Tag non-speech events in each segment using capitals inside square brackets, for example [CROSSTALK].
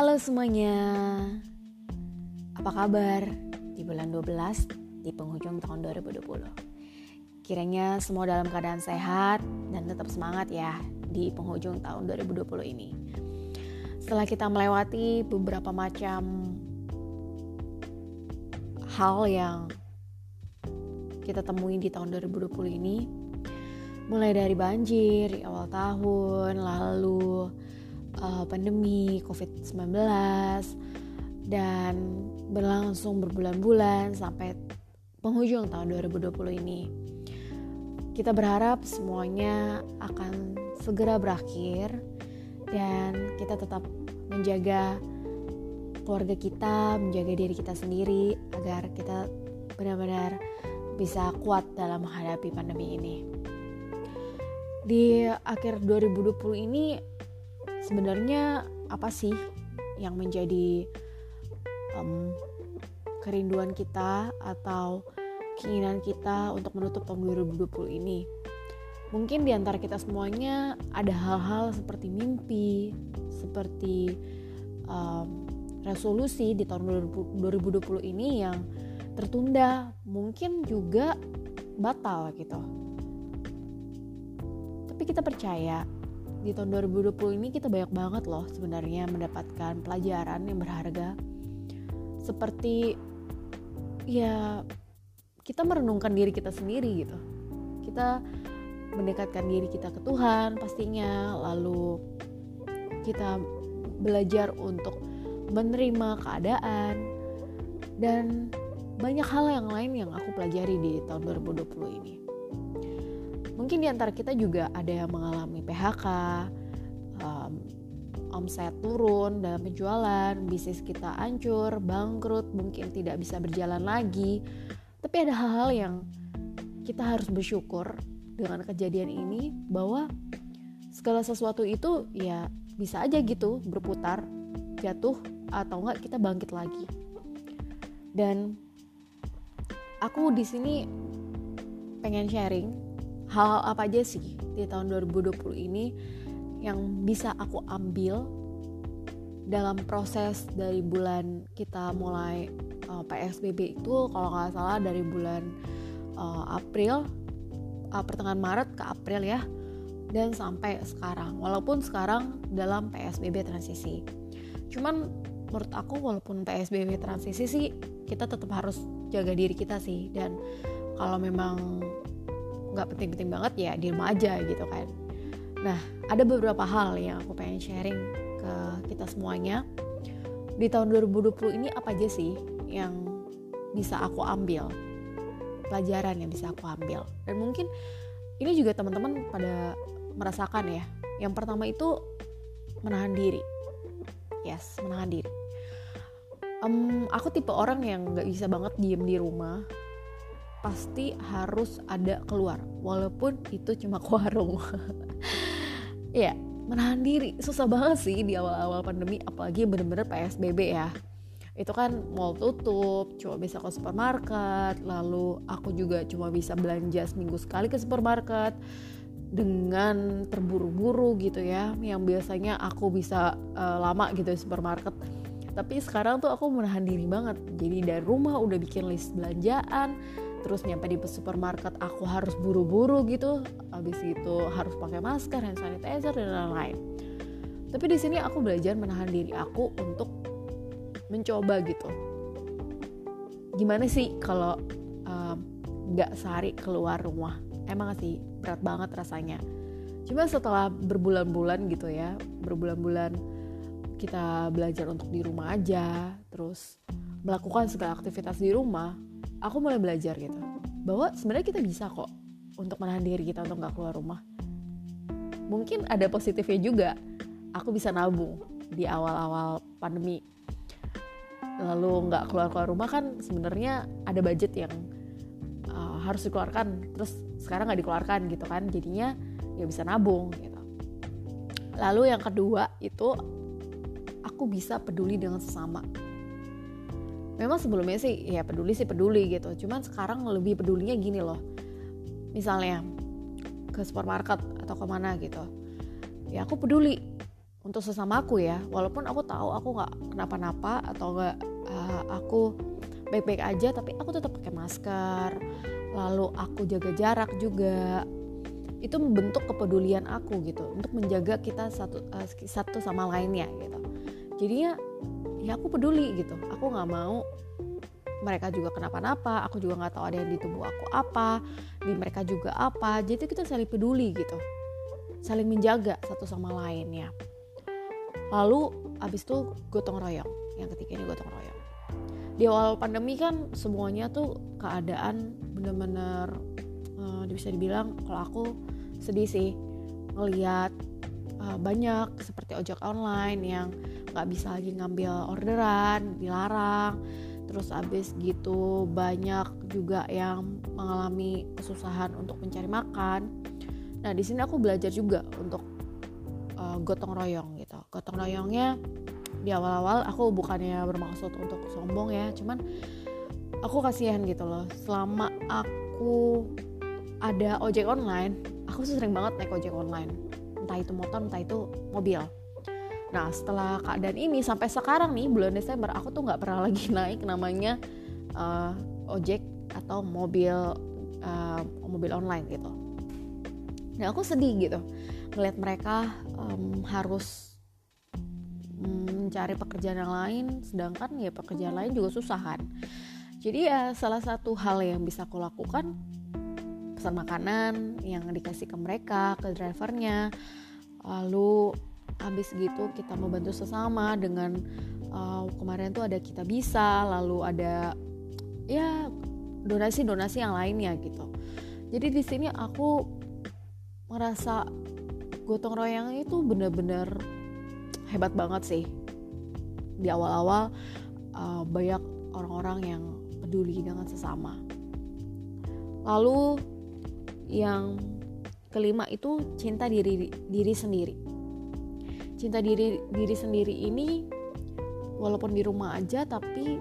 Halo semuanya. Apa kabar? Di bulan 12 di penghujung tahun 2020 Kiranya semua dalam keadaan sehat dan tetap semangat ya di penghujung tahun 2020 ini. Setelah kita melewati beberapa macam hal yang kita temui di tahun 2020 ini mulai dari banjir awal tahun lalu uh, pandemi COVID-19 dan berlangsung berbulan-bulan sampai penghujung tahun 2020 ini. Kita berharap semuanya akan segera berakhir dan kita tetap menjaga keluarga kita, menjaga diri kita sendiri agar kita benar-benar bisa kuat dalam menghadapi pandemi ini. Di akhir 2020 ini sebenarnya apa sih yang menjadi um, kerinduan kita atau keinginan kita untuk menutup tahun 2020 ini. Mungkin di antara kita semuanya ada hal-hal seperti mimpi, seperti um, resolusi di tahun 2020 ini yang tertunda, mungkin juga batal gitu. Tapi kita percaya di tahun 2020 ini kita banyak banget loh sebenarnya mendapatkan pelajaran yang berharga. Seperti ya kita merenungkan diri kita sendiri gitu. Kita mendekatkan diri kita ke Tuhan pastinya lalu kita belajar untuk menerima keadaan dan banyak hal yang lain yang aku pelajari di tahun 2020 ini mungkin di antara kita juga ada yang mengalami PHK, um, omset turun dalam penjualan, bisnis kita hancur, bangkrut, mungkin tidak bisa berjalan lagi. Tapi ada hal-hal yang kita harus bersyukur dengan kejadian ini bahwa segala sesuatu itu ya bisa aja gitu berputar, jatuh atau enggak kita bangkit lagi. Dan aku di sini pengen sharing hal-hal apa aja sih di tahun 2020 ini yang bisa aku ambil dalam proses dari bulan kita mulai uh, eh, PSBB itu? Kalau nggak salah dari bulan uh, April uh, pertengahan Maret ke April ya dan sampai sekarang. Walaupun sekarang dalam PSBB transisi. Cuman menurut aku walaupun PSBB transisi sih kita tetap harus jaga diri kita sih. Dan kalau memang nggak penting-penting banget ya di rumah aja gitu kan. Nah ada beberapa hal yang aku pengen sharing ke kita semuanya. Di tahun 2020 ini apa aja sih yang bisa aku ambil? Pelajaran yang bisa aku ambil. Dan mungkin ini juga teman-teman pada merasakan ya. Yang pertama itu menahan diri. Yes menahan diri. Um, aku tipe orang yang nggak bisa banget diem di rumah pasti harus ada keluar. Walaupun itu cuma ke warung. [LAUGHS] Ya menahan diri. Susah banget sih di awal-awal pandemi apalagi bener-bener PSBB ya. Itu kan mall tutup cuma bisa ke supermarket lalu aku juga cuma bisa belanja seminggu sekali ke supermarket dengan terburu-buru gitu ya yang biasanya aku bisa uh, lama gitu di supermarket. Tapi sekarang tuh aku menahan diri banget. Jadi dari rumah udah bikin list belanjaan terus nyampe di supermarket aku harus buru-buru gitu. Habis itu harus pakai masker hand sanitizer dan lain-lain. Tapi di sini aku belajar menahan diri aku untuk mencoba gitu. Gimana sih kalau nggak um, sehari keluar rumah? Emang sih berat banget rasanya. Cuma setelah berbulan-bulan gitu ya berbulan-bulan kita belajar untuk di rumah aja terus melakukan segala aktivitas di rumah aku mulai belajar gitu. Bahwa sebenarnya kita bisa kok untuk menahan diri kita untuk nggak keluar rumah. Mungkin ada positifnya juga. Aku bisa nabung di awal-awal pandemi. Lalu nggak keluar keluar rumah kan sebenarnya ada budget yang uh, harus dikeluarkan. Terus sekarang nggak dikeluarkan gitu kan jadinya ya bisa nabung gitu. Lalu yang kedua itu aku bisa peduli dengan sesama memang sebelumnya sih ya peduli sih peduli gitu. Cuman sekarang lebih pedulinya gini loh. Misalnya ke supermarket atau ke mana gitu. Ya aku peduli untuk sesama aku ya. Walaupun aku tahu aku nggak kenapa-napa atau nggak uh, aku baik-baik aja tapi aku tetap pakai masker. Lalu aku jaga jarak juga. Itu membentuk kepedulian aku gitu untuk menjaga kita satu uh, satu sama lainnya gitu. Jadinya ya aku peduli gitu. Aku nggak mau mereka juga kenapa-napa aku juga nggak tahu ada yang di tubuh aku apa di mereka juga apa. Jadi kita saling peduli gitu. Saling menjaga satu sama lain ya. Lalu abis itu gotong royong. Yang ketiga ini gotong royong. Di awal pandemi kan semuanya tuh keadaan bener-bener uh, bisa dibilang kalau aku sedih sih ngeliat uh, banyak seperti ojek online yang nggak bisa lagi ngambil orderan dilarang. Terus abis gitu banyak juga yang mengalami kesusahan untuk mencari makan. Nah di sini aku belajar juga untuk uh, gotong royong gitu. Gotong royongnya di awal-awal aku bukannya bermaksud untuk sombong ya cuman aku kasihan gitu loh. Selama aku ada ojek online aku sering banget naik ojek online. Entah itu motor entah itu mobil nah setelah keadaan ini sampai sekarang nih bulan Desember aku tuh nggak pernah [LAUGHS] lagi naik namanya uh, ojek atau mobil uh, mobil online gitu. Nah aku sedih gitu ngeliat mereka um, harus mencari pekerjaan yang lain sedangkan ya pekerjaan lain juga susah kan. Jadi ya salah satu hal yang bisa aku lakukan pesan makanan yang dikasih ke mereka ke drivernya lalu habis gitu kita membantu sesama dengan uh, kemarin tuh ada kita bisa lalu ada ya donasi-donasi yang lainnya gitu jadi di sini aku merasa gotong royong itu bener-bener hebat banget sih di awal-awal uh, banyak orang-orang yang peduli dengan sesama. Lalu yang kelima itu cinta diri diri sendiri. Cinta diri diri sendiri ini walaupun di rumah aja tapi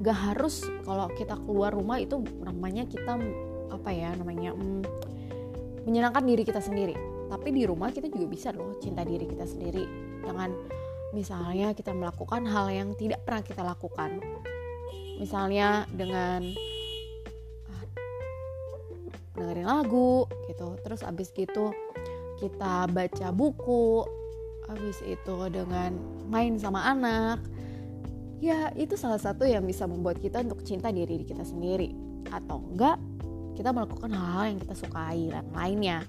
gak harus kalau kita keluar rumah itu namanya kita apa ya namanya hmm, menyenangkan diri kita sendiri. Tapi di rumah kita juga bisa loh cinta diri kita sendiri dengan Misalnya kita melakukan hal yang tidak pernah kita lakukan. Misalnya dengan ah, dengerin lagu gitu. Terus abis gitu kita baca buku. Abis itu dengan main sama anak. Ya itu salah satu yang bisa membuat kita untuk cinta diri kita sendiri. Atau enggak kita melakukan hal-hal yang kita sukai dan lainnya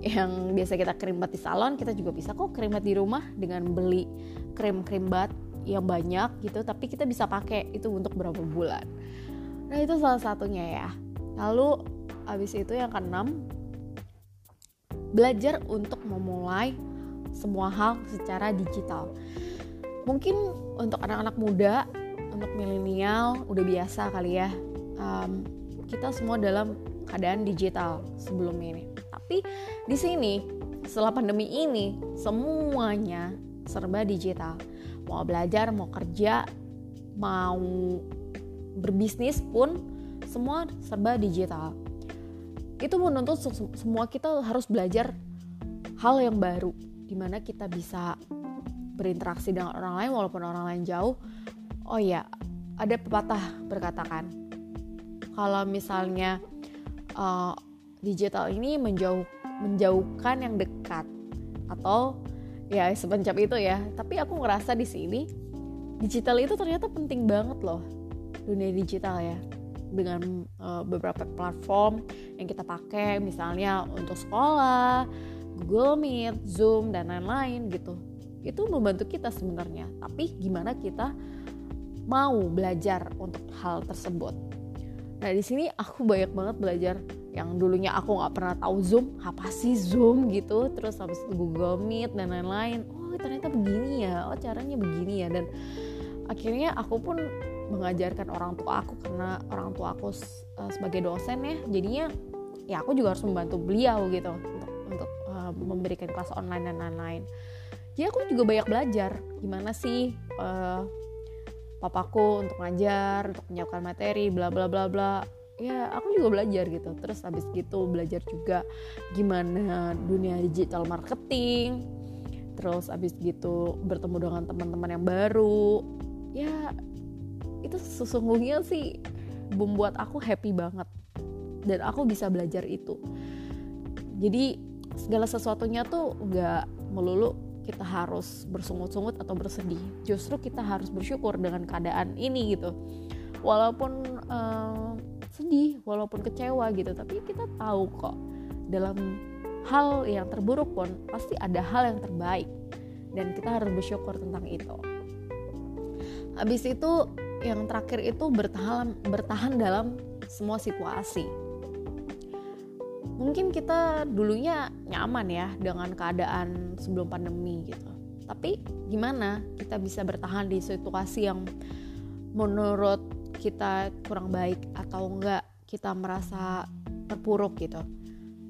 yang biasa kita krim di salon kita juga bisa kok krim di rumah dengan beli krim krim bat yang banyak gitu tapi kita bisa pakai itu untuk berapa bulan nah itu salah satunya ya lalu habis itu yang keenam belajar untuk memulai semua hal secara digital mungkin untuk anak-anak muda untuk milenial udah biasa kali ya um, kita semua dalam keadaan digital sebelum ini tapi di sini setelah pandemi ini semuanya serba digital. Mau belajar, mau kerja, mau berbisnis pun semua serba digital. Itu menuntut semua kita harus belajar hal yang baru di mana kita bisa berinteraksi dengan orang lain walaupun orang lain jauh. Oh ya, ada pepatah berkatakan kalau misalnya uh, digital ini menjauh menjauhkan yang dekat atau ya sepencap itu ya tapi aku ngerasa di sini digital itu ternyata penting banget loh dunia digital ya dengan uh, beberapa platform yang kita pakai misalnya untuk sekolah Google Meet, Zoom dan lain-lain gitu. Itu membantu kita sebenarnya. Tapi gimana kita mau belajar untuk hal tersebut? Nah di sini aku banyak banget belajar. Yang dulunya aku nggak pernah tahu Zoom apa sih Zoom gitu. Terus habis itu Google Meet dan lain-lain. Oh ternyata begini ya. Oh caranya begini ya. Dan akhirnya aku pun mengajarkan orang tua aku karena orang tua aku uh, sebagai dosen ya. Jadinya ya aku juga harus membantu beliau gitu memberikan kelas online dan lain-lain. Jadi aku juga banyak belajar. Gimana sih uh, papaku untuk ngajar untuk menyiapkan materi bla bla bla bla. Ya aku juga belajar gitu. Terus habis gitu belajar juga gimana dunia digital marketing. Terus abis gitu bertemu dengan teman-teman yang baru. Ya itu sesungguhnya sih membuat aku happy banget. Dan aku bisa belajar itu. Jadi segala sesuatunya tuh nggak melulu kita harus bersungut-sungut atau bersedih. Justru kita harus bersyukur dengan keadaan ini gitu. Walaupun uh, sedih walaupun kecewa gitu tapi kita tahu kok dalam hal yang terburuk pun pasti ada hal yang terbaik. Dan kita harus bersyukur tentang itu. Habis itu yang terakhir itu bertahan bertahan dalam semua situasi mungkin kita dulunya nyaman ya dengan keadaan sebelum pandemi gitu. Tapi gimana kita bisa bertahan di situasi yang menurut kita kurang baik atau enggak kita merasa terpuruk gitu.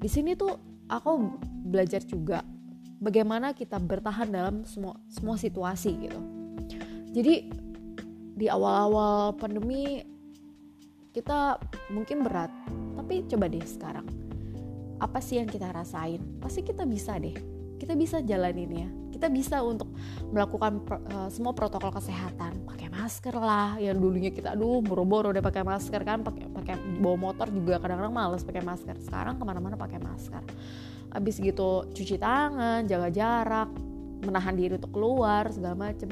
Di sini tuh aku belajar juga bagaimana kita bertahan dalam semua semua situasi gitu. Jadi di awal-awal pandemi kita mungkin berat tapi coba deh sekarang apa sih yang kita rasain? Pasti kita bisa deh. Kita bisa jalanin ya kita bisa untuk melakukan uh, semua protokol kesehatan. Pakai masker lah. Yang dulunya kita aduh boro-boro deh pakai masker kan. Pakai pakai bawa motor juga kadang-kadang males pakai masker. Sekarang ke mana-mana pakai masker. Abis gitu cuci tangan jaga jarak menahan diri untuk keluar segala macem.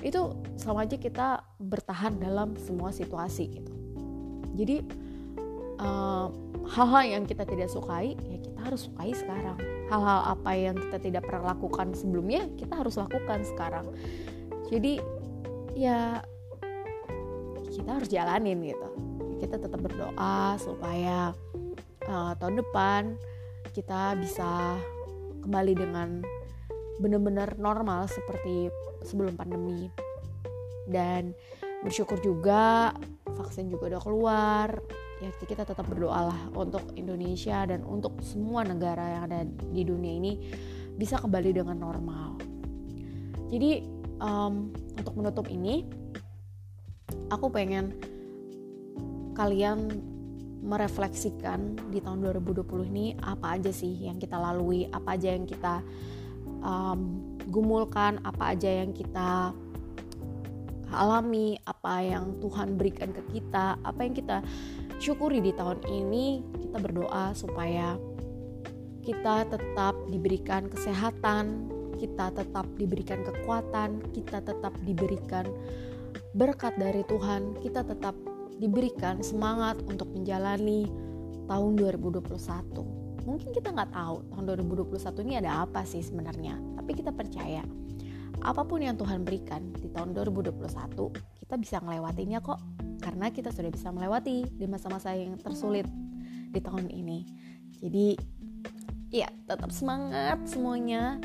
Itu sama aja kita bertahan dalam semua situasi gitu. Jadi uh, hal-hal yang kita tidak sukai ya kita harus sukai sekarang. Hal-hal apa yang kita tidak pernah lakukan sebelumnya kita harus lakukan sekarang. Jadi ya kita harus jalanin gitu. Kita tetap berdoa supaya uh, tahun depan kita bisa kembali dengan benar-benar normal seperti sebelum pandemi. Dan bersyukur juga vaksin juga udah keluar ya kita tetap berdoa lah untuk Indonesia dan untuk semua negara yang ada di dunia ini bisa kembali dengan normal. Jadi um, untuk menutup ini, aku pengen kalian merefleksikan di tahun 2020 ini apa aja sih yang kita lalui, apa aja yang kita um, gumulkan, apa aja yang kita alami, apa yang Tuhan berikan ke kita, apa yang kita syukuri di tahun ini kita berdoa supaya kita tetap diberikan kesehatan, kita tetap diberikan kekuatan, kita tetap diberikan berkat dari Tuhan, kita tetap diberikan semangat untuk menjalani tahun 2021. Mungkin kita nggak tahu tahun 2021 ini ada apa sih sebenarnya, tapi kita percaya apa pun yang Tuhan berikan di tahun 2021 kita bisa ngelewatinya kok karena kita sudah bisa melewati di masa-masa yang tersulit di tahun ini. Jadi ya tetap semangat semuanya.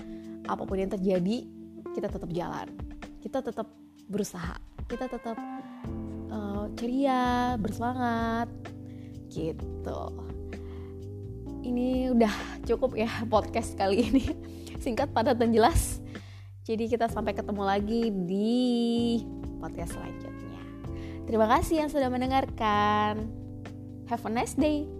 Apa pun yang terjadi, kita tetap jalan. Kita tetap berusaha. Kita tetap uh, ceria, bersemangat gitu. Ini udah cukup ya podcast kali ini. [LAUGHS] Singkat, padat dan jelas. Jadi kita sampai ketemu lagi di podcast selanjutnya. Terima kasih yang sudah mendengarkan. Have a nice day.